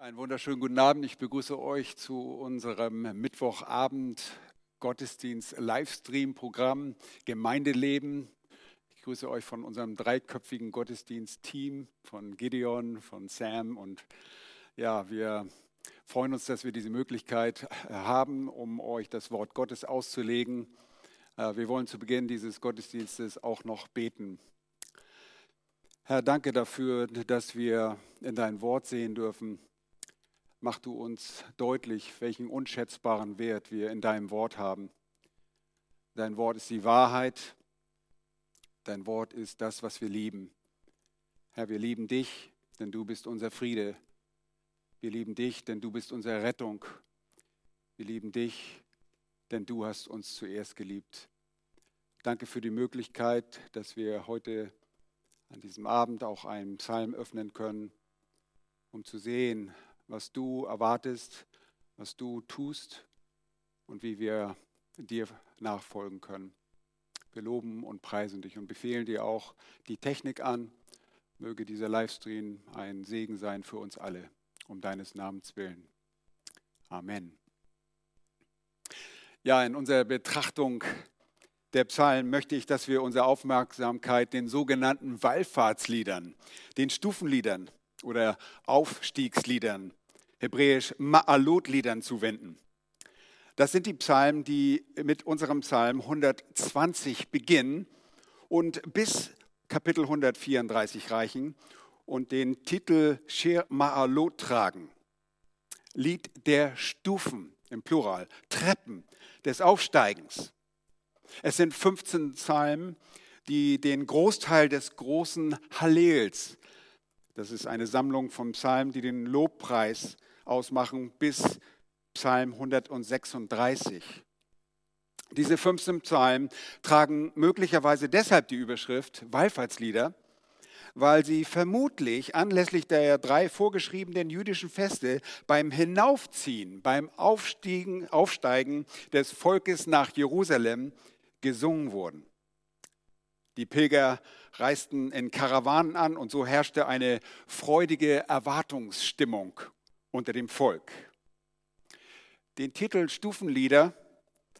Einen wunderschönen guten Abend. Ich begrüße euch zu unserem Mittwochabend Gottesdienst Livestream Programm Gemeindeleben. Ich grüße euch von unserem dreiköpfigen Gottesdienst-Team von Gideon, von Sam und ja, wir freuen uns, dass wir diese Möglichkeit haben, um euch das Wort Gottes auszulegen. Äh, wir wollen zu Beginn dieses Gottesdienstes auch noch beten. Herr, danke dafür, dass wir in dein Wort sehen dürfen mach du uns deutlich, welchen unschätzbaren Wert wir in deinem Wort haben. Dein Wort ist die Wahrheit. Dein Wort ist das, was wir lieben. Herr, wir lieben dich, denn du bist unser Friede. Wir lieben dich, denn du bist unsere Rettung. Wir lieben dich, denn du hast uns zuerst geliebt. Danke für die Möglichkeit, dass wir heute an diesem Abend auch einen Psalm öffnen können, um zu sehen, was du erwartest, was du tust und wie wir dir nachfolgen können. Wir loben und preisen dich und befehlen dir auch die Technik an. Möge dieser Livestream ein Segen sein für uns alle, um deines Namens willen. Amen. Ja, in unserer Betrachtung der Psalmen möchte ich, dass wir unsere Aufmerksamkeit den sogenannten Wallfahrtsliedern, den Stufenliedern oder Aufstiegsliedern hebräisch Ma'alot-Liedern zuwenden. Das sind die Psalmen, die mit unserem Psalm 120 beginnen und bis Kapitel 134 reichen und den Titel Shir Ma'alot tragen. Lied der Stufen im Plural, Treppen des Aufsteigens. Es sind 15 Psalmen, die den Großteil des großen Hallels, das ist eine Sammlung von Psalmen, die den Lobpreis ausmachen bis Psalm 136. Diese 15 Psalmen tragen möglicherweise deshalb die Überschrift Wallfahrtslieder, weil sie vermutlich anlässlich der drei vorgeschriebenen jüdischen Feste beim Hinaufziehen, beim Aufstiegen, Aufsteigen des Volkes nach Jerusalem gesungen wurden. Die Pilger reisten in Karawanen an und so herrschte eine freudige Erwartungsstimmung unter dem Volk. Den Titel Stufenlieder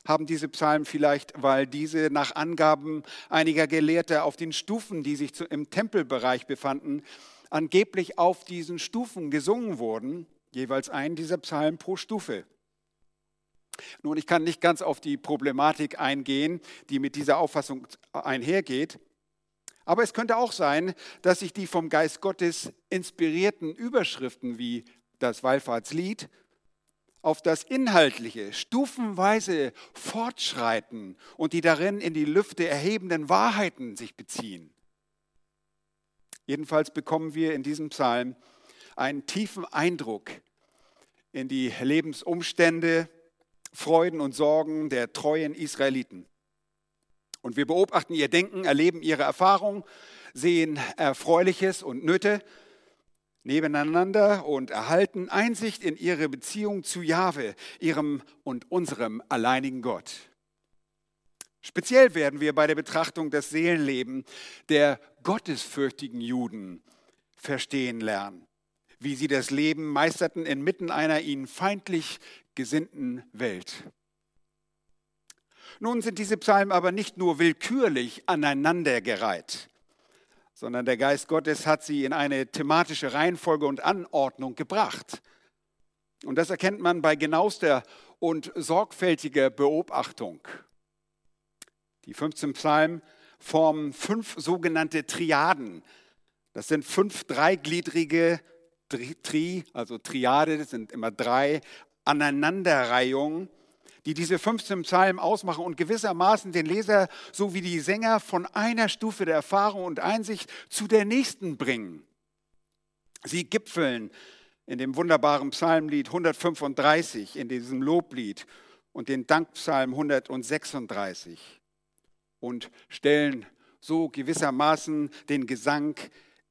haben diese Psalmen vielleicht, weil diese nach Angaben einiger Gelehrter auf den Stufen, die sich im Tempelbereich befanden, angeblich auf diesen Stufen gesungen wurden, jeweils ein dieser Psalmen pro Stufe. Nun, ich kann nicht ganz auf die Problematik eingehen, die mit dieser Auffassung einhergeht, aber es könnte auch sein, dass sich die vom Geist Gottes inspirierten Überschriften wie das Wallfahrtslied, auf das inhaltliche, stufenweise Fortschreiten und die darin in die Lüfte erhebenden Wahrheiten sich beziehen. Jedenfalls bekommen wir in diesem Psalm einen tiefen Eindruck in die Lebensumstände, Freuden und Sorgen der treuen Israeliten. Und wir beobachten ihr Denken, erleben ihre Erfahrung, sehen Erfreuliches und Nöte nebeneinander und erhalten Einsicht in ihre Beziehung zu Jahwe, ihrem und unserem alleinigen Gott. Speziell werden wir bei der Betrachtung des Seelenlebens der gottesfürchtigen Juden verstehen lernen, wie sie das Leben meisterten inmitten einer ihnen feindlich gesinnten Welt. Nun sind diese Psalmen aber nicht nur willkürlich aneinandergereiht sondern der Geist Gottes hat sie in eine thematische Reihenfolge und Anordnung gebracht. Und das erkennt man bei genauester und sorgfältiger Beobachtung. Die 15 Psalmen formen fünf sogenannte Triaden. Das sind fünf dreigliedrige Tri, also Triade, das sind immer drei Aneinanderreihungen die diese 15 Psalmen ausmachen und gewissermaßen den Leser so wie die Sänger von einer Stufe der Erfahrung und Einsicht zu der nächsten bringen. Sie gipfeln in dem wunderbaren Psalmlied 135, in diesem Loblied und den Dankpsalm 136 und stellen so gewissermaßen den Gesang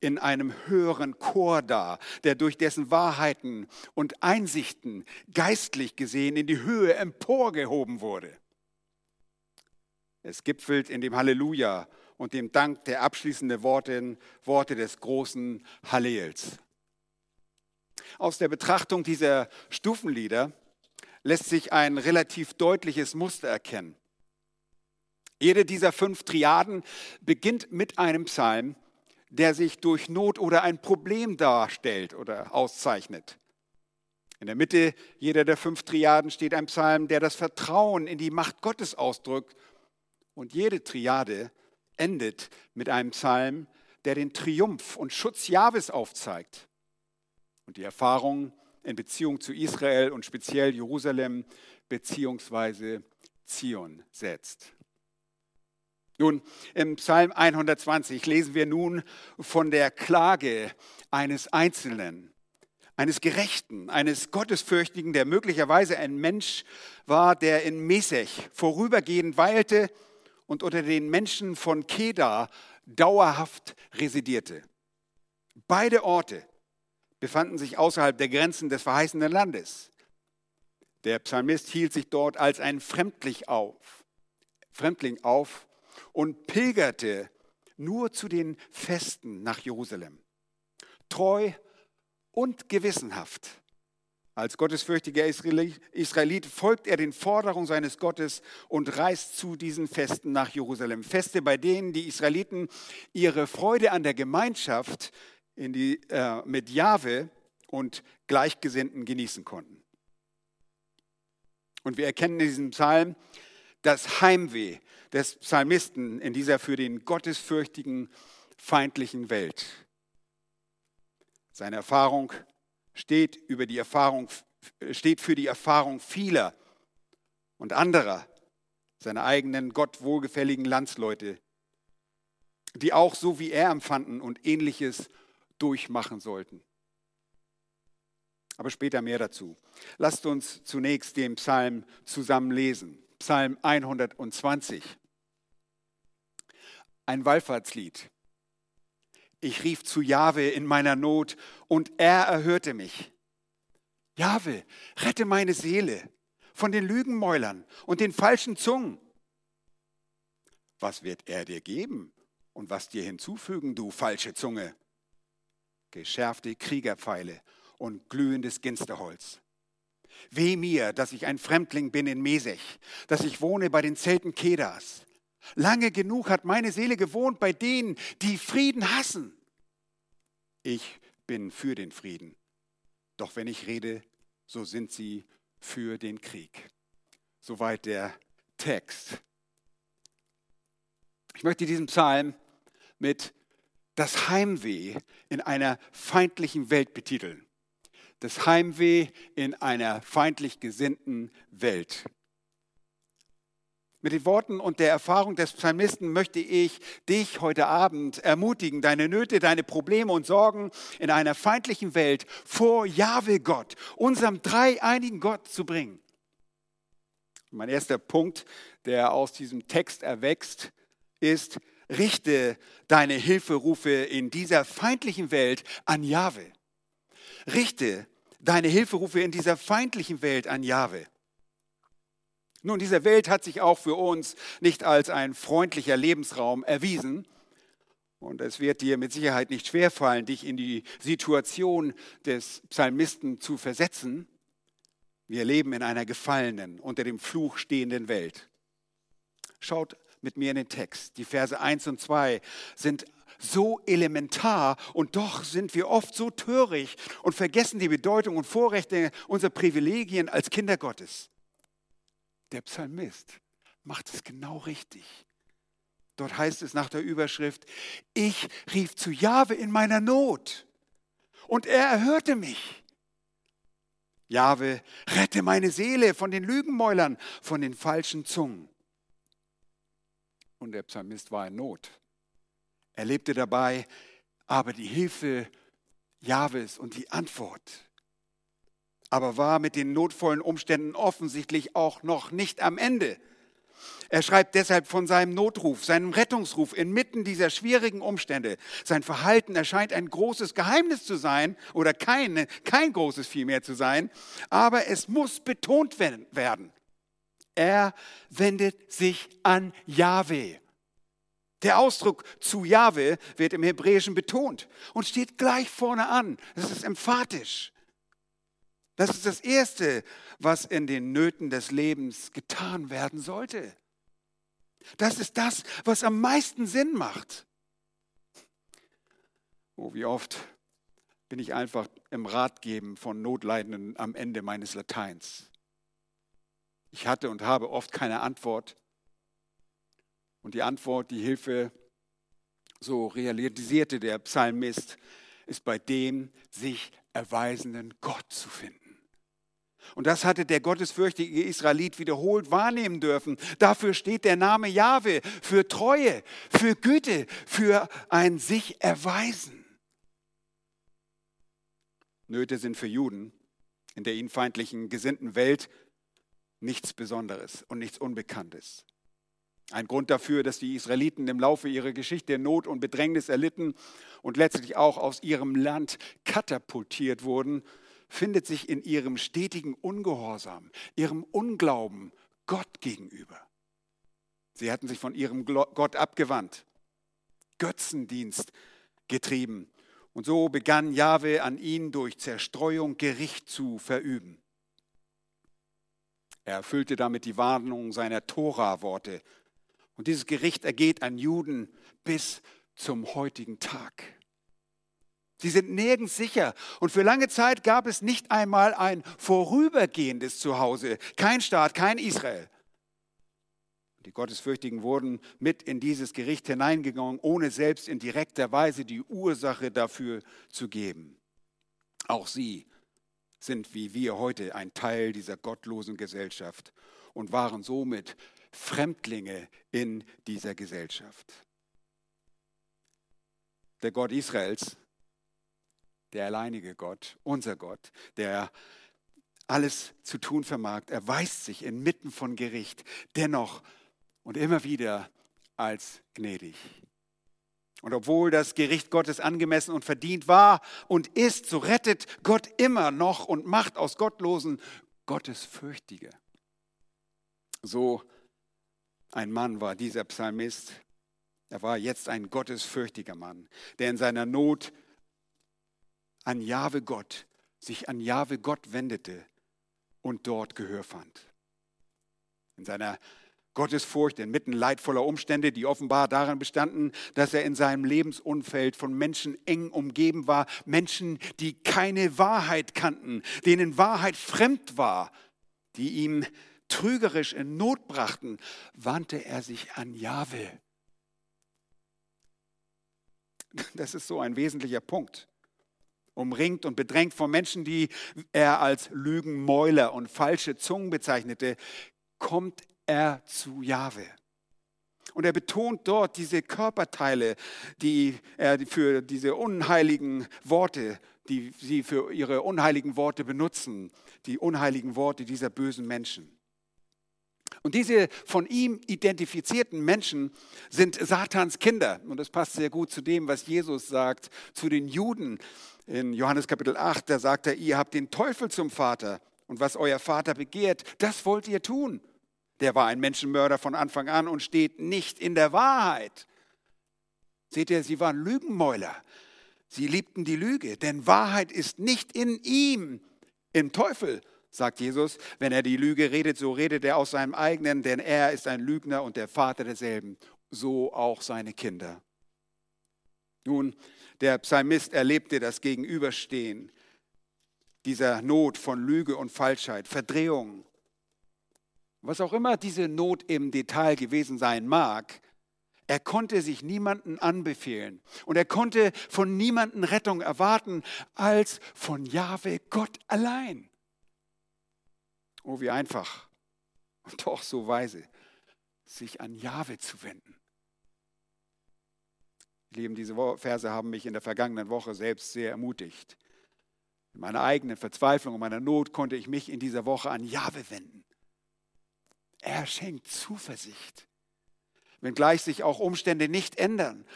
in einem höheren Chor dar, der durch dessen Wahrheiten und Einsichten geistlich gesehen in die Höhe emporgehoben wurde. Es gipfelt in dem Halleluja und dem Dank der abschließenden Worte, Worte des großen Hallels. Aus der Betrachtung dieser Stufenlieder lässt sich ein relativ deutliches Muster erkennen. Jede dieser fünf Triaden beginnt mit einem Psalm, der sich durch Not oder ein Problem darstellt oder auszeichnet. In der Mitte jeder der fünf Triaden steht ein Psalm, der das Vertrauen in die Macht Gottes ausdrückt. Und jede Triade endet mit einem Psalm, der den Triumph und Schutz Jahwes aufzeigt und die Erfahrung in Beziehung zu Israel und speziell Jerusalem bzw. Zion setzt. Nun, im Psalm 120 lesen wir nun von der Klage eines Einzelnen, eines Gerechten, eines Gottesfürchtigen, der möglicherweise ein Mensch war, der in Mesech vorübergehend weilte und unter den Menschen von Kedar dauerhaft residierte. Beide Orte befanden sich außerhalb der Grenzen des verheißenen Landes. Der Psalmist hielt sich dort als ein Fremdling auf, Fremdling auf und pilgerte nur zu den Festen nach Jerusalem. Treu und gewissenhaft. Als gottesfürchtiger Israelit folgt er den Forderungen seines Gottes und reist zu diesen Festen nach Jerusalem. Feste, bei denen die Israeliten ihre Freude an der Gemeinschaft die, äh, mit Jahwe und Gleichgesinnten genießen konnten. Und wir erkennen in diesem Psalm das Heimweh des Psalmisten in dieser für den gottesfürchtigen, feindlichen Welt. Seine Erfahrung steht, über die Erfahrung, steht für die Erfahrung vieler und anderer, seiner eigenen Gott wohlgefälligen Landsleute, die auch so wie er empfanden und ähnliches durchmachen sollten. Aber später mehr dazu. Lasst uns zunächst den Psalm zusammen lesen. Psalm 120. Ein Wallfahrtslied. Ich rief zu Jahwe in meiner Not und er erhörte mich. Jahwe, rette meine Seele von den Lügenmäulern und den falschen Zungen. Was wird er dir geben und was dir hinzufügen, du falsche Zunge? Geschärfte Kriegerpfeile und glühendes Ginsterholz. Weh mir, dass ich ein Fremdling bin in Mesech, dass ich wohne bei den Zelten Kedas. Lange genug hat meine Seele gewohnt bei denen, die Frieden hassen. Ich bin für den Frieden. Doch wenn ich rede, so sind sie für den Krieg. Soweit der Text. Ich möchte diesen Psalm mit das Heimweh in einer feindlichen Welt betiteln das Heimweh in einer feindlich gesinnten Welt. Mit den Worten und der Erfahrung des Psalmisten möchte ich dich heute Abend ermutigen, deine Nöte, deine Probleme und Sorgen in einer feindlichen Welt vor Jahwe Gott, unserem dreieinigen Gott zu bringen. Mein erster Punkt, der aus diesem Text erwächst, ist, richte deine Hilferufe in dieser feindlichen Welt an Jahwe. Richte deine Hilferufe in dieser feindlichen Welt an Jahwe. Nun, diese Welt hat sich auch für uns nicht als ein freundlicher Lebensraum erwiesen. Und es wird dir mit Sicherheit nicht schwerfallen, dich in die Situation des Psalmisten zu versetzen. Wir leben in einer gefallenen, unter dem Fluch stehenden Welt. Schaut mit mir in den Text. Die Verse 1 und 2 sind so elementar und doch sind wir oft so töricht und vergessen die Bedeutung und Vorrechte unserer Privilegien als Kinder Gottes. Der Psalmist macht es genau richtig. Dort heißt es nach der Überschrift, ich rief zu Jahwe in meiner Not und er erhörte mich. Jahwe, rette meine Seele von den Lügenmäulern, von den falschen Zungen. Und der Psalmist war in Not. Er lebte dabei aber die Hilfe Jahwes und die Antwort. Aber war mit den notvollen Umständen offensichtlich auch noch nicht am Ende. Er schreibt deshalb von seinem Notruf, seinem Rettungsruf inmitten dieser schwierigen Umstände. Sein Verhalten erscheint ein großes Geheimnis zu sein oder kein, kein großes vielmehr zu sein, aber es muss betont werden. Er wendet sich an Yahweh. Der Ausdruck zu Jahwe wird im Hebräischen betont und steht gleich vorne an. Das ist emphatisch. Das ist das Erste, was in den Nöten des Lebens getan werden sollte. Das ist das, was am meisten Sinn macht. Oh, wie oft bin ich einfach im Ratgeben von Notleidenden am Ende meines Lateins. Ich hatte und habe oft keine Antwort. Und die Antwort, die Hilfe, so realisierte der Psalmist, ist bei dem sich erweisenden Gott zu finden. Und das hatte der gottesfürchtige Israelit wiederholt wahrnehmen dürfen. Dafür steht der Name Jahwe für Treue, für Güte, für ein sich erweisen. Nöte sind für Juden in der ihnen feindlichen gesinnten Welt nichts Besonderes und nichts Unbekanntes. Ein Grund dafür, dass die Israeliten im Laufe ihrer Geschichte Not und Bedrängnis erlitten und letztlich auch aus ihrem Land katapultiert wurden, findet sich in ihrem stetigen Ungehorsam, ihrem Unglauben Gott gegenüber. Sie hatten sich von ihrem Gott abgewandt, Götzendienst getrieben. Und so begann Jahwe an ihnen durch Zerstreuung Gericht zu verüben. Er erfüllte damit die Warnung seiner Tora-Worte. Und dieses Gericht ergeht an Juden bis zum heutigen Tag. Sie sind nirgends sicher. Und für lange Zeit gab es nicht einmal ein vorübergehendes Zuhause. Kein Staat, kein Israel. Die Gottesfürchtigen wurden mit in dieses Gericht hineingegangen, ohne selbst in direkter Weise die Ursache dafür zu geben. Auch sie sind wie wir heute ein Teil dieser gottlosen Gesellschaft und waren somit Fremdlinge in dieser Gesellschaft. Der Gott Israels der alleinige Gott, unser Gott, der alles zu tun vermag, erweist sich inmitten von Gericht dennoch und immer wieder als gnädig. Und obwohl das Gericht Gottes angemessen und verdient war und ist, so rettet Gott immer noch und macht aus Gottlosen Gottesfürchtige. So ein Mann war dieser Psalmist. Er war jetzt ein gottesfürchtiger Mann, der in seiner Not an Jahwe Gott, sich an Jahwe Gott wendete und dort Gehör fand. In seiner Gottesfurcht inmitten leidvoller Umstände, die offenbar darin bestanden, dass er in seinem Lebensumfeld von Menschen eng umgeben war, Menschen, die keine Wahrheit kannten, denen Wahrheit fremd war, die ihm trügerisch in Not brachten, wandte er sich an Jahwe. Das ist so ein wesentlicher Punkt umringt und bedrängt von Menschen, die er als Lügenmäuler und falsche Zungen bezeichnete, kommt er zu Jahwe. Und er betont dort diese Körperteile, die er für diese unheiligen Worte, die sie für ihre unheiligen Worte benutzen, die unheiligen Worte dieser bösen Menschen. Und diese von ihm identifizierten Menschen sind Satans Kinder. Und das passt sehr gut zu dem, was Jesus sagt zu den Juden, in Johannes Kapitel 8, da sagt er, ihr habt den Teufel zum Vater und was euer Vater begehrt, das wollt ihr tun. Der war ein Menschenmörder von Anfang an und steht nicht in der Wahrheit. Seht ihr, sie waren Lügenmäuler. Sie liebten die Lüge, denn Wahrheit ist nicht in ihm, im Teufel, sagt Jesus. Wenn er die Lüge redet, so redet er aus seinem eigenen, denn er ist ein Lügner und der Vater derselben, so auch seine Kinder. Nun, der Psalmist erlebte das Gegenüberstehen dieser Not von Lüge und Falschheit, Verdrehung. Was auch immer diese Not im Detail gewesen sein mag, er konnte sich niemanden anbefehlen und er konnte von niemanden Rettung erwarten als von Jahwe Gott allein. Oh, wie einfach und doch so weise, sich an Jahwe zu wenden. Lieben, diese Verse haben mich in der vergangenen Woche selbst sehr ermutigt. In meiner eigenen Verzweiflung und meiner Not konnte ich mich in dieser Woche an Jahwe wenden. Er schenkt Zuversicht, wenngleich sich auch Umstände nicht ändern.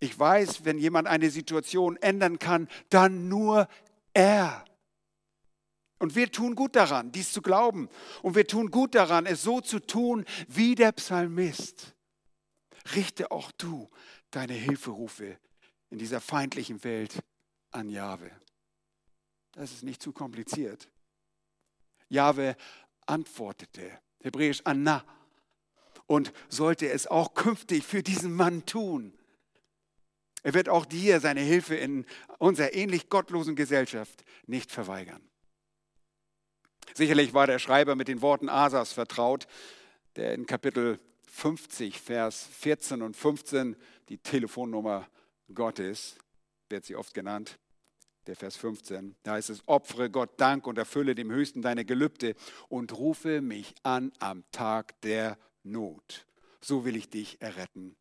Ich weiß, wenn jemand eine Situation ändern kann, dann nur er. Und wir tun gut daran, dies zu glauben. Und wir tun gut daran, es so zu tun wie der Psalmist. Richte auch du deine Hilferufe in dieser feindlichen Welt an Jahwe. Das ist nicht zu kompliziert. Jahwe antwortete, hebräisch Anna, und sollte es auch künftig für diesen Mann tun. Er wird auch dir seine Hilfe in unserer ähnlich gottlosen Gesellschaft nicht verweigern. Sicherlich war der Schreiber mit den Worten Asas vertraut, der in Kapitel 50, Vers 14 und 15 die Telefonnummer Gottes, wird sie oft genannt, der Vers 15. Da heißt es, opfere Gott Dank und erfülle dem Höchsten deine Gelübde und rufe mich an am Tag der Not. So will ich dich erretten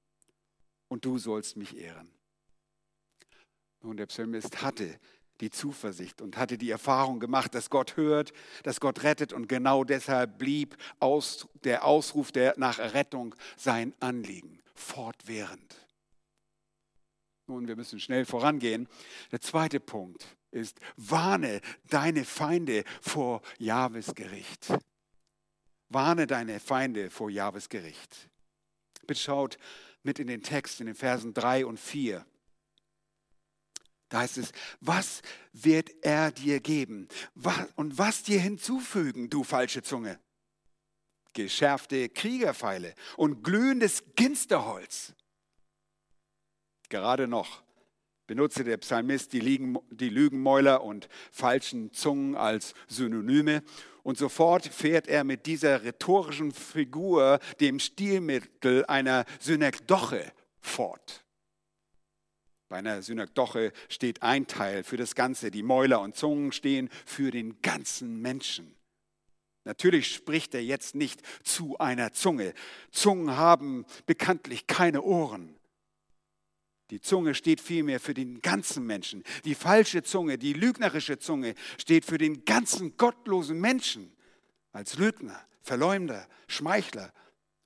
und du sollst mich ehren. Nun, der Psalmist hatte die Zuversicht und hatte die Erfahrung gemacht, dass Gott hört, dass Gott rettet und genau deshalb blieb aus, der Ausruf der, nach Errettung sein Anliegen fortwährend. Nun, wir müssen schnell vorangehen. Der zweite Punkt ist, warne deine Feinde vor Jahwes Gericht. Warne deine Feinde vor Jahwes Gericht. Bitte schaut mit in den Text in den Versen 3 und 4. Da heißt es, was wird er dir geben? Und was dir hinzufügen, du falsche Zunge? Geschärfte Kriegerpfeile und glühendes Ginsterholz. Gerade noch benutze der Psalmist die, Lügenmäuler und falschen Zungen als Synonyme. Und sofort fährt er mit dieser rhetorischen Figur dem Stilmittel einer Synekdoche fort. Bei einer Synekdoche steht ein Teil für das Ganze. Die Mäuler und Zungen stehen für den ganzen Menschen. Natürlich spricht er jetzt nicht zu einer Zunge. Zungen haben bekanntlich keine Ohren. Die Zunge steht vielmehr für den ganzen Menschen. Die falsche Zunge, die lügnerische Zunge steht für den ganzen gottlosen Menschen. Als Lügner, Verleumder, Schmeichler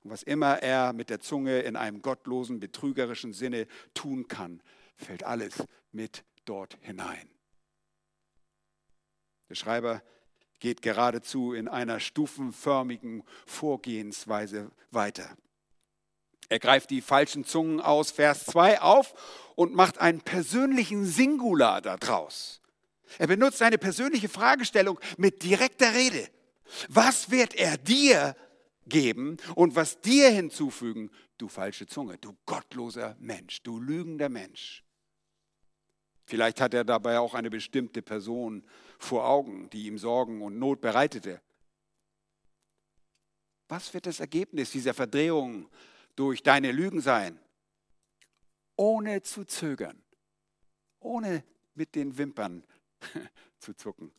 und was immer er mit der Zunge in einem gottlosen, betrügerischen Sinne tun kann, fällt alles mit dort hinein. Der Schreiber geht geradezu in einer stufenförmigen Vorgehensweise weiter. Er greift die falschen Zungen aus Vers 2 auf und macht einen persönlichen Singular daraus. Er benutzt eine persönliche Fragestellung mit direkter Rede. Was wird er dir geben und was dir hinzufügen, du falsche Zunge, du gottloser Mensch, du lügender Mensch? Vielleicht hat er dabei auch eine bestimmte Person vor Augen, die ihm Sorgen und Not bereitete. Was wird das Ergebnis dieser Verdrehung durch deine Lügen sein, ohne zu zögern, ohne mit den Wimpern zu zucken,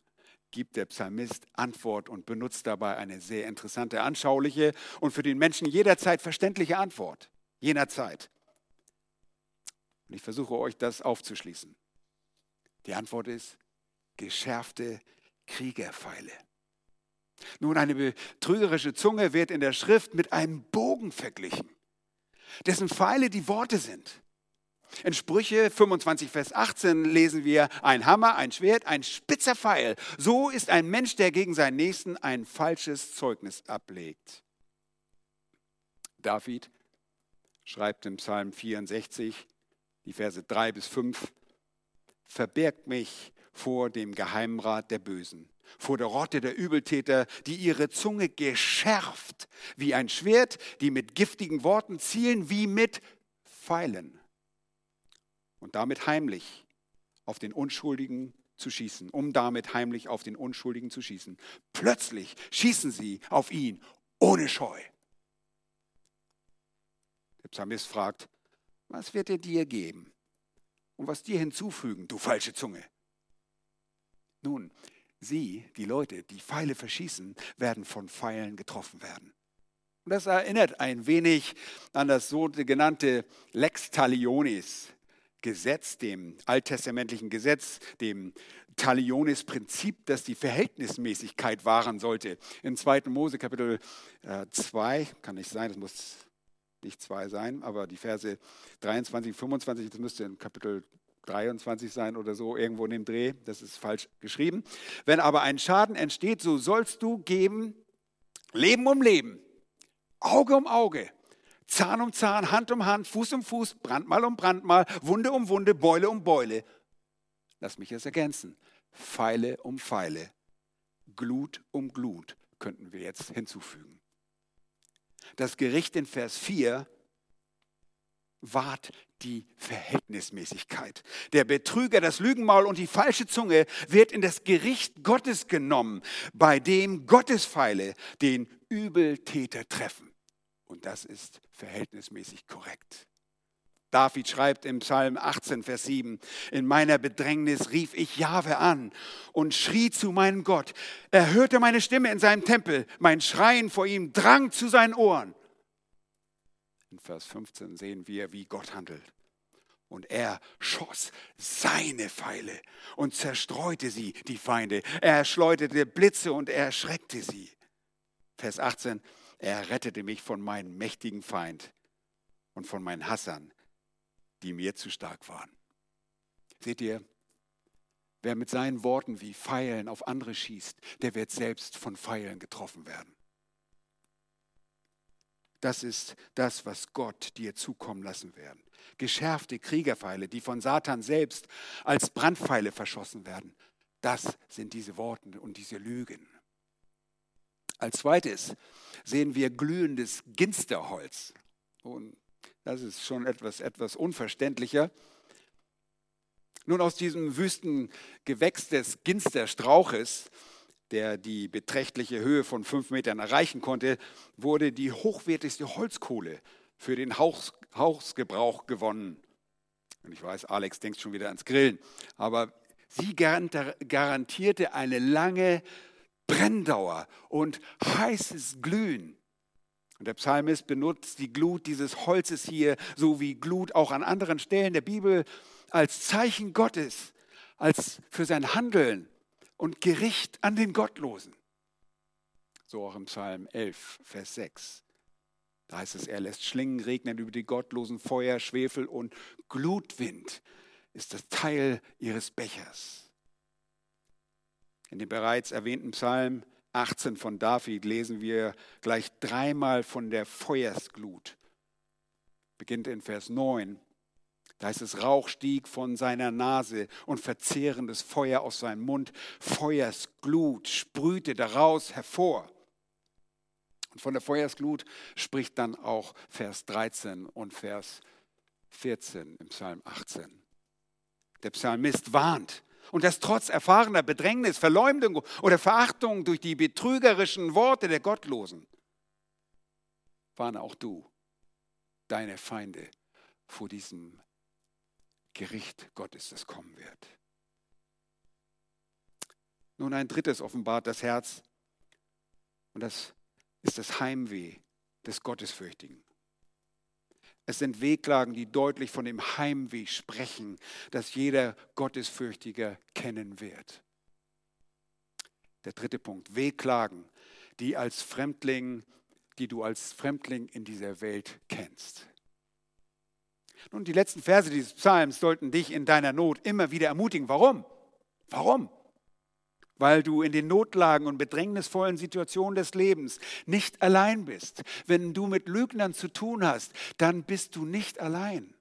gibt der Psalmist Antwort und benutzt dabei eine sehr interessante, anschauliche und für den Menschen jederzeit verständliche Antwort, jener Zeit. Und ich versuche euch das aufzuschließen. Die Antwort ist geschärfte Kriegerpfeile. Nun, eine betrügerische Zunge wird in der Schrift mit einem Bogen verglichen dessen Pfeile die Worte sind. In Sprüche 25, Vers 18 lesen wir, ein Hammer, ein Schwert, ein spitzer Pfeil. So ist ein Mensch, der gegen seinen Nächsten ein falsches Zeugnis ablegt. David schreibt im Psalm 64, die Verse 3 bis 5, Verbergt mich vor dem Geheimrat der Bösen vor der Rotte der Übeltäter, die ihre Zunge geschärft wie ein Schwert, die mit giftigen Worten zielen wie mit Pfeilen und damit heimlich auf den Unschuldigen zu schießen, um damit heimlich auf den Unschuldigen zu schießen. Plötzlich schießen sie auf ihn ohne Scheu. Der Psalmist fragt, was wird er dir geben und was dir hinzufügen, du falsche Zunge? Nun, Sie, die Leute, die Pfeile verschießen, werden von Pfeilen getroffen werden. Und das erinnert ein wenig an das sogenannte Lex Talionis Gesetz, dem alttestamentlichen Gesetz, dem Talionis-Prinzip, das die Verhältnismäßigkeit wahren sollte. In 2. Mose Kapitel 2, äh, kann nicht sein, das muss nicht 2 sein, aber die Verse 23, 25, das müsste in Kapitel 23 sein oder so, irgendwo in dem Dreh, das ist falsch geschrieben. Wenn aber ein Schaden entsteht, so sollst du geben Leben um Leben, Auge um Auge, Zahn um Zahn, Hand um Hand, Fuß um Fuß, Brandmal um Brandmal, Wunde um Wunde, Beule um Beule. lass mich es ergänzen, Pfeile um Pfeile, Glut um Glut könnten wir jetzt hinzufügen. Das Gericht in Vers 4 wahrt die Verhältnismäßigkeit. Der Betrüger, das Lügenmaul und die falsche Zunge wird in das Gericht Gottes genommen, bei dem Gottes Pfeile den Übeltäter treffen. Und das ist verhältnismäßig korrekt. David schreibt im Psalm 18, Vers 7, in meiner Bedrängnis rief ich Jahwe an und schrie zu meinem Gott. Er hörte meine Stimme in seinem Tempel, mein Schreien vor ihm drang zu seinen Ohren. In Vers 15 sehen wir, wie Gott handelt. Und er schoss seine Pfeile und zerstreute sie, die Feinde. Er schleuderte Blitze und er erschreckte sie. Vers 18, er rettete mich von meinem mächtigen Feind und von meinen Hassern, die mir zu stark waren. Seht ihr, wer mit seinen Worten wie Pfeilen auf andere schießt, der wird selbst von Pfeilen getroffen werden. Das ist das, was Gott dir zukommen lassen werden. Geschärfte Kriegerpfeile, die von Satan selbst als Brandpfeile verschossen werden. Das sind diese Worte und diese Lügen. Als zweites sehen wir glühendes Ginsterholz. Und das ist schon etwas, etwas unverständlicher. Nun, aus diesem wüsten Gewächs des Ginsterstrauches der die beträchtliche Höhe von fünf Metern erreichen konnte, wurde die hochwertigste Holzkohle für den Haus, Hausgebrauch gewonnen. Und ich weiß, Alex denkt schon wieder ans Grillen, aber sie garantierte eine lange Brenndauer und heißes Glühen. Und der Psalmist benutzt die Glut dieses Holzes hier, so wie Glut auch an anderen Stellen der Bibel, als Zeichen Gottes, als für sein Handeln und Gericht an den Gottlosen. So auch im Psalm 11, Vers 6. Da heißt es, er lässt Schlingen regnen über die Gottlosen, Feuer, Schwefel und Glutwind ist das Teil ihres Bechers. In dem bereits erwähnten Psalm 18 von David lesen wir gleich dreimal von der Feuersglut. Beginnt in Vers 9 da heißt es, Rauch stieg von seiner Nase und verzehrendes Feuer aus seinem Mund. Feuersglut sprühte daraus hervor. Und von der Feuersglut spricht dann auch Vers 13 und Vers 14 im Psalm 18. Der Psalmist warnt. Und das trotz erfahrener Bedrängnis, Verleumdung oder Verachtung durch die betrügerischen Worte der Gottlosen. Warne auch du deine Feinde vor diesem Gericht Gottes, das kommen wird. Nun ein drittes offenbart das Herz und das ist das Heimweh des Gottesfürchtigen. Es sind Wehklagen, die deutlich von dem Heimweh sprechen, das jeder Gottesfürchtiger kennen wird. Der dritte Punkt, Wehklagen, die als Fremdling, die du als Fremdling in dieser Welt kennst. Nun, die letzten Verse dieses Psalms sollten dich in deiner Not immer wieder ermutigen. Warum? Warum? Weil du in den Notlagen und bedrängnisvollen Situationen des Lebens nicht allein bist. Wenn du mit Lügnern zu tun hast, dann bist du nicht allein.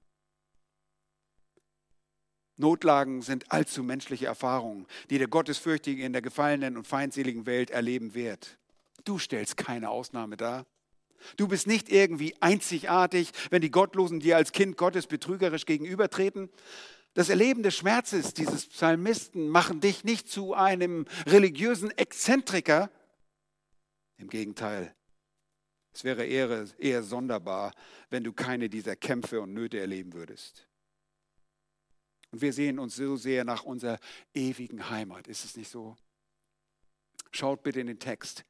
Notlagen sind allzu menschliche Erfahrungen, die der Gottesfürchtige in der gefallenen und feindseligen Welt erleben wird. Du stellst keine Ausnahme dar. Du bist nicht irgendwie einzigartig, wenn die Gottlosen dir als Kind Gottes betrügerisch gegenübertreten. Das Erleben des Schmerzes dieses Psalmisten machen dich nicht zu einem religiösen Exzentriker. Im Gegenteil, es wäre eher, eher sonderbar, wenn du keine dieser Kämpfe und Nöte erleben würdest. Und wir sehen uns so sehr nach unserer ewigen Heimat. Ist es nicht so? Schaut bitte in den Text.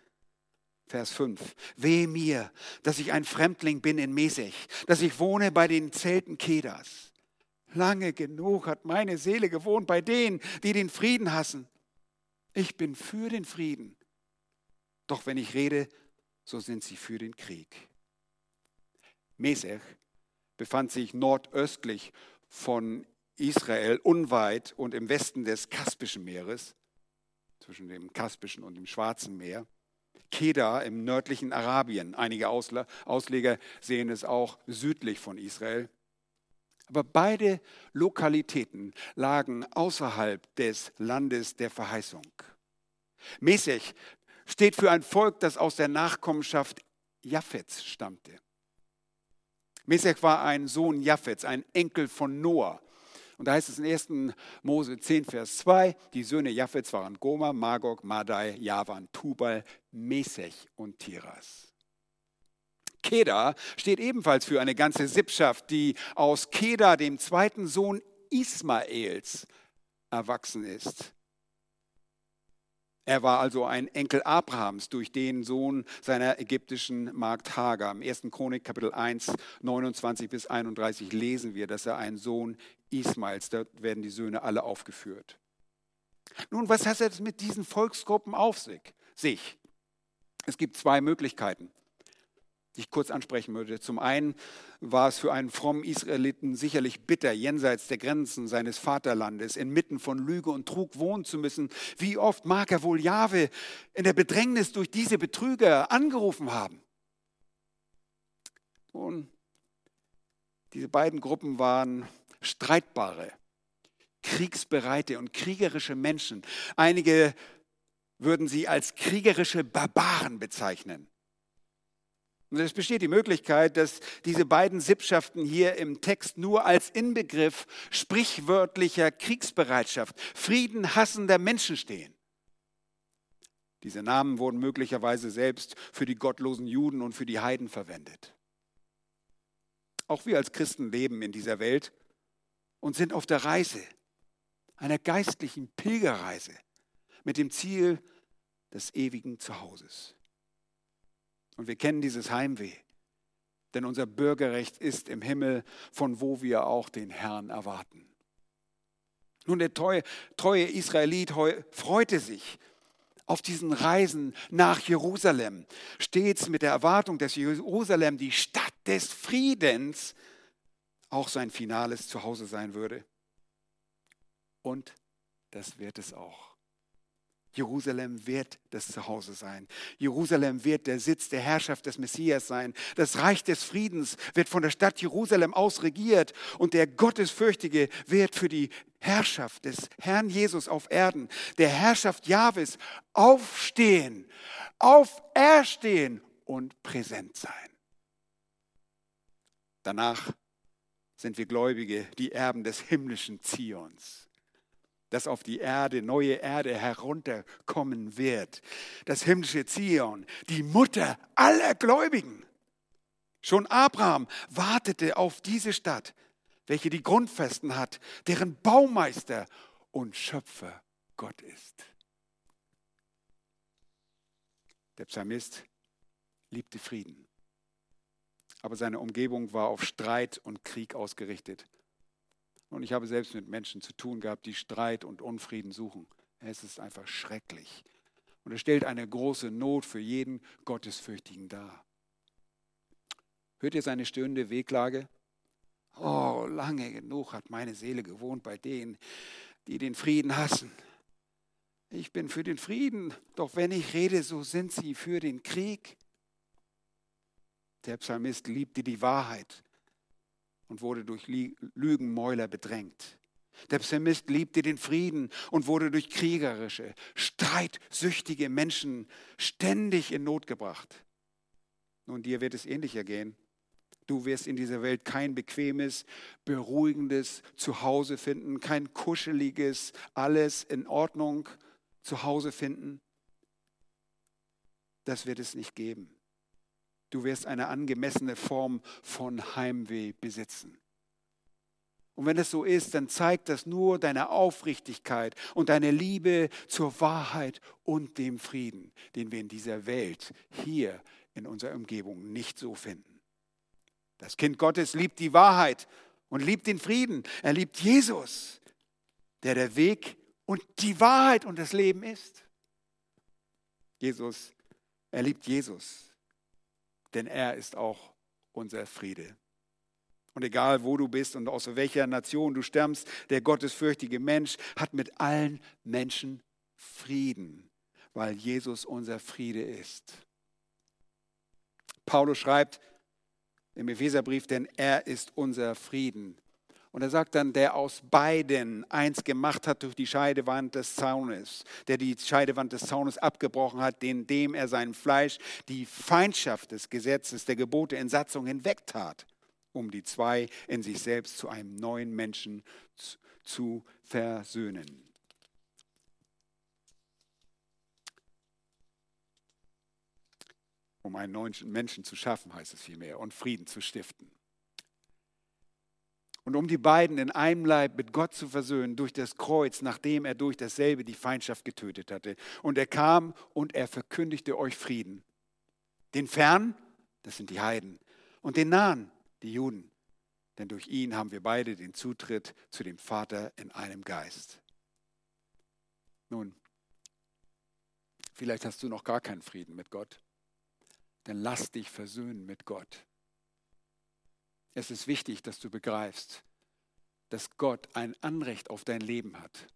Vers 5. Weh mir, dass ich ein Fremdling bin in Mesech, dass ich wohne bei den Zelten Kedas. Lange genug hat meine Seele gewohnt bei denen, die den Frieden hassen. Ich bin für den Frieden. Doch wenn ich rede, so sind sie für den Krieg. Mesech befand sich nordöstlich von Israel, unweit und im Westen des Kaspischen Meeres, zwischen dem Kaspischen und dem Schwarzen Meer. Kedar im nördlichen Arabien. Einige Ausleger sehen es auch südlich von Israel. Aber beide Lokalitäten lagen außerhalb des Landes der Verheißung. Mesech steht für ein Volk, das aus der Nachkommenschaft Japhets stammte. Mesech war ein Sohn Japhets, ein Enkel von Noah. Und da heißt es in 1. Mose 10, Vers 2, die Söhne Japhets waren Goma, Magog, Madai, Javan, Tubal, Mesech und Tiras. Keda steht ebenfalls für eine ganze Sippschaft, die aus Keda, dem zweiten Sohn Ismaels, erwachsen ist. Er war also ein Enkel Abrahams durch den Sohn seiner ägyptischen Magd Hagar. Im 1. Chronik Kapitel 1, 29 bis 31 lesen wir, dass er ein Sohn Ismaels, dort werden die Söhne alle aufgeführt. Nun, was hat es mit diesen Volksgruppen auf sich? Es gibt zwei Möglichkeiten die ich kurz ansprechen würde. Zum einen war es für einen frommen Israeliten sicherlich bitter, jenseits der Grenzen seines Vaterlandes, inmitten von Lüge und Trug wohnen zu müssen. Wie oft mag er wohl Jahwe in der Bedrängnis durch diese Betrüger angerufen haben? Nun, diese beiden Gruppen waren streitbare, kriegsbereite und kriegerische Menschen. Einige würden sie als kriegerische Barbaren bezeichnen. Und es besteht die Möglichkeit, dass diese beiden Sippschaften hier im Text nur als Inbegriff sprichwörtlicher Kriegsbereitschaft, Frieden hassender Menschen stehen. Diese Namen wurden möglicherweise selbst für die gottlosen Juden und für die Heiden verwendet. Auch wir als Christen leben in dieser Welt und sind auf der Reise, einer geistlichen Pilgerreise mit dem Ziel des ewigen Zuhauses. Und wir kennen dieses Heimweh. Denn unser Bürgerrecht ist im Himmel, von wo wir auch den Herrn erwarten. Nun, der treue, treue Israelit freute sich auf diesen Reisen nach Jerusalem, stets mit der Erwartung, dass Jerusalem, die Stadt des Friedens, auch sein finales Zuhause sein würde. Und das wird es auch. Jerusalem wird das Zuhause sein. Jerusalem wird der Sitz der Herrschaft des Messias sein. Das Reich des Friedens wird von der Stadt Jerusalem aus regiert und der Gottesfürchtige wird für die Herrschaft des Herrn Jesus auf Erden, der Herrschaft Jahwes aufstehen, auferstehen und präsent sein. Danach sind wir Gläubige, die Erben des himmlischen Zions das auf die Erde, neue Erde herunterkommen wird. Das himmlische Zion, die Mutter aller Gläubigen. Schon Abraham wartete auf diese Stadt, welche die Grundfesten hat, deren Baumeister und Schöpfer Gott ist. Der Psalmist liebte Frieden, aber seine Umgebung war auf Streit und Krieg ausgerichtet. Und ich habe selbst mit Menschen zu tun gehabt, die Streit und Unfrieden suchen. Es ist einfach schrecklich. Und es stellt eine große Not für jeden Gottesfürchtigen dar. Hört ihr seine stöhnende Wehklage? Oh, lange genug hat meine Seele gewohnt bei denen, die den Frieden hassen. Ich bin für den Frieden, doch wenn ich rede, so sind sie für den Krieg. Der Psalmist liebte die Wahrheit und wurde durch Lügenmäuler bedrängt. Der Psalmist liebte den Frieden und wurde durch kriegerische, streitsüchtige Menschen ständig in Not gebracht. Nun, dir wird es ähnlicher gehen. Du wirst in dieser Welt kein bequemes, beruhigendes Zuhause finden, kein kuscheliges, alles in Ordnung Zuhause finden. Das wird es nicht geben. Du wirst eine angemessene Form von Heimweh besitzen. Und wenn es so ist, dann zeigt das nur deine Aufrichtigkeit und deine Liebe zur Wahrheit und dem Frieden, den wir in dieser Welt, hier in unserer Umgebung nicht so finden. Das Kind Gottes liebt die Wahrheit und liebt den Frieden. Er liebt Jesus, der der Weg und die Wahrheit und das Leben ist. Jesus, er liebt Jesus, denn er ist auch unser Friede. Und egal, wo du bist und aus welcher Nation du stammst, der gottesfürchtige Mensch hat mit allen Menschen Frieden, weil Jesus unser Friede ist. Paulus schreibt im Epheserbrief, denn er ist unser Frieden. Und er sagt dann, der aus beiden eins gemacht hat durch die Scheidewand des Zaunes, der die Scheidewand des Zaunes abgebrochen hat, indem er seinem Fleisch die Feindschaft des Gesetzes, der Gebote in Satzung hinwegtat, um die zwei in sich selbst zu einem neuen Menschen zu versöhnen. Um einen neuen Menschen zu schaffen, heißt es vielmehr, und Frieden zu stiften und um die beiden in einem Leib mit Gott zu versöhnen durch das Kreuz, nachdem er durch dasselbe die Feindschaft getötet hatte. Und er kam und er verkündigte euch Frieden. Den Fernen, das sind die Heiden, und den Nahen, die Juden. Denn durch ihn haben wir beide den Zutritt zu dem Vater in einem Geist. Nun, vielleicht hast du noch gar keinen Frieden mit Gott. Dann lass dich versöhnen mit Gott. Es ist wichtig, dass du begreifst, dass Gott ein Anrecht auf dein Leben hat.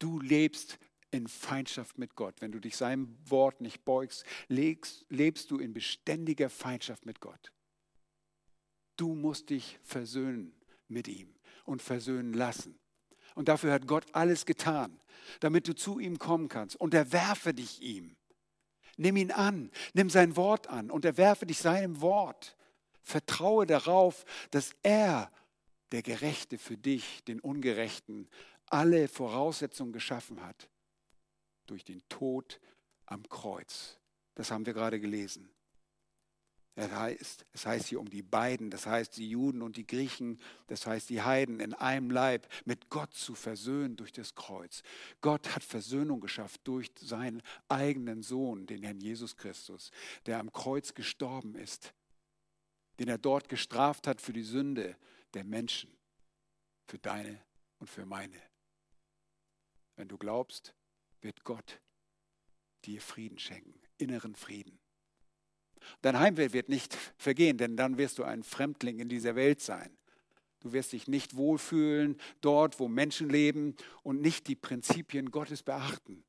Du lebst in Feindschaft mit Gott. Wenn du dich seinem Wort nicht beugst, lebst, lebst du in beständiger Feindschaft mit Gott. Du musst dich versöhnen mit ihm und versöhnen lassen. Und dafür hat Gott alles getan, damit du zu ihm kommen kannst. Unterwerfe dich ihm. Nimm ihn an, nimm sein Wort an, unterwerfe dich seinem Wort. Vertraue darauf, dass er, der Gerechte für dich, den Ungerechten, alle Voraussetzungen geschaffen hat durch den Tod am Kreuz. Das haben wir gerade gelesen. Es heißt, es heißt hier um die beiden, das heißt die Juden und die Griechen, das heißt die Heiden in einem Leib mit Gott zu versöhnen durch das Kreuz. Gott hat Versöhnung geschafft durch seinen eigenen Sohn, den Herrn Jesus Christus, der am Kreuz gestorben ist den er dort gestraft hat für die Sünde der Menschen, für deine und für meine. Wenn du glaubst, wird Gott dir Frieden schenken, inneren Frieden. Dein Heimweh wird nicht vergehen, denn dann wirst du ein Fremdling in dieser Welt sein. Du wirst dich nicht wohlfühlen dort, wo Menschen leben und nicht die Prinzipien Gottes beachten.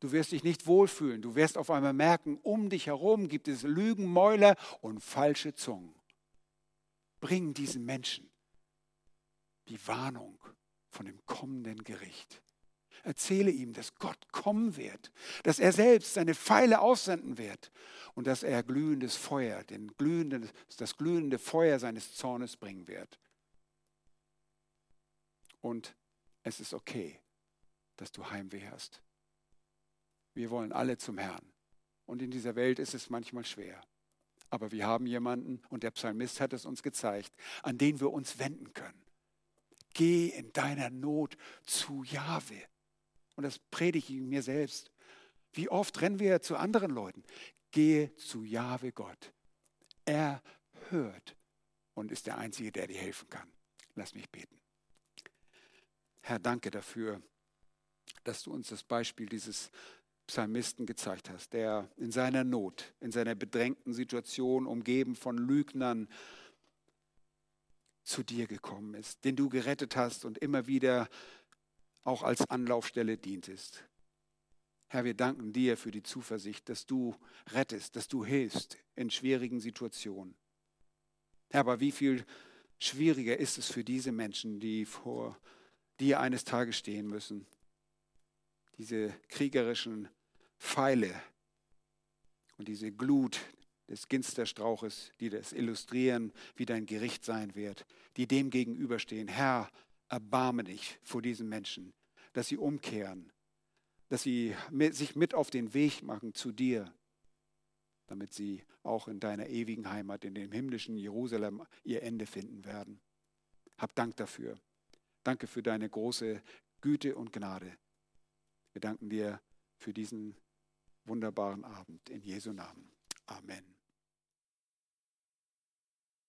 Du wirst dich nicht wohlfühlen. Du wirst auf einmal merken, um dich herum gibt es Lügenmäuler und falsche Zungen. Bring diesen Menschen die Warnung von dem kommenden Gericht. Erzähle ihm, dass Gott kommen wird, dass er selbst seine Pfeile aussenden wird und dass er glühendes Feuer, den glühenden, das glühende Feuer seines Zornes bringen wird. Und es ist okay, dass du Heimweh hast. Wir wollen alle zum Herrn. Und in dieser Welt ist es manchmal schwer. Aber wir haben jemanden, und der Psalmist hat es uns gezeigt, an den wir uns wenden können. Geh in deiner Not zu Jahwe. Und das predige ich mir selbst. Wie oft rennen wir zu anderen Leuten? Gehe zu Jahwe Gott. Er hört und ist der Einzige, der dir helfen kann. Lass mich beten. Herr, danke dafür, dass du uns das Beispiel dieses Psalmisten gezeigt hast, der in seiner Not, in seiner bedrängten Situation, umgeben von Lügnern, zu dir gekommen ist, den du gerettet hast und immer wieder auch als Anlaufstelle dientest. Herr, wir danken dir für die Zuversicht, dass du rettest, dass du hilfst in schwierigen Situationen. Herr, aber wie viel schwieriger ist es für diese Menschen, die vor dir eines Tages stehen müssen, diese kriegerischen Pfeile und diese Glut des Ginsterstrauches, die das illustrieren, wie dein Gericht sein wird, die dem gegenüberstehen. Herr, erbarme dich vor diesen Menschen, dass sie umkehren, dass sie sich mit auf den Weg machen zu dir, damit sie auch in deiner ewigen Heimat, in dem himmlischen Jerusalem, ihr Ende finden werden. Hab Dank dafür. Danke für deine große Güte und Gnade. Wir danken dir für diesen wunderbaren Abend. In Jesu Namen. Amen.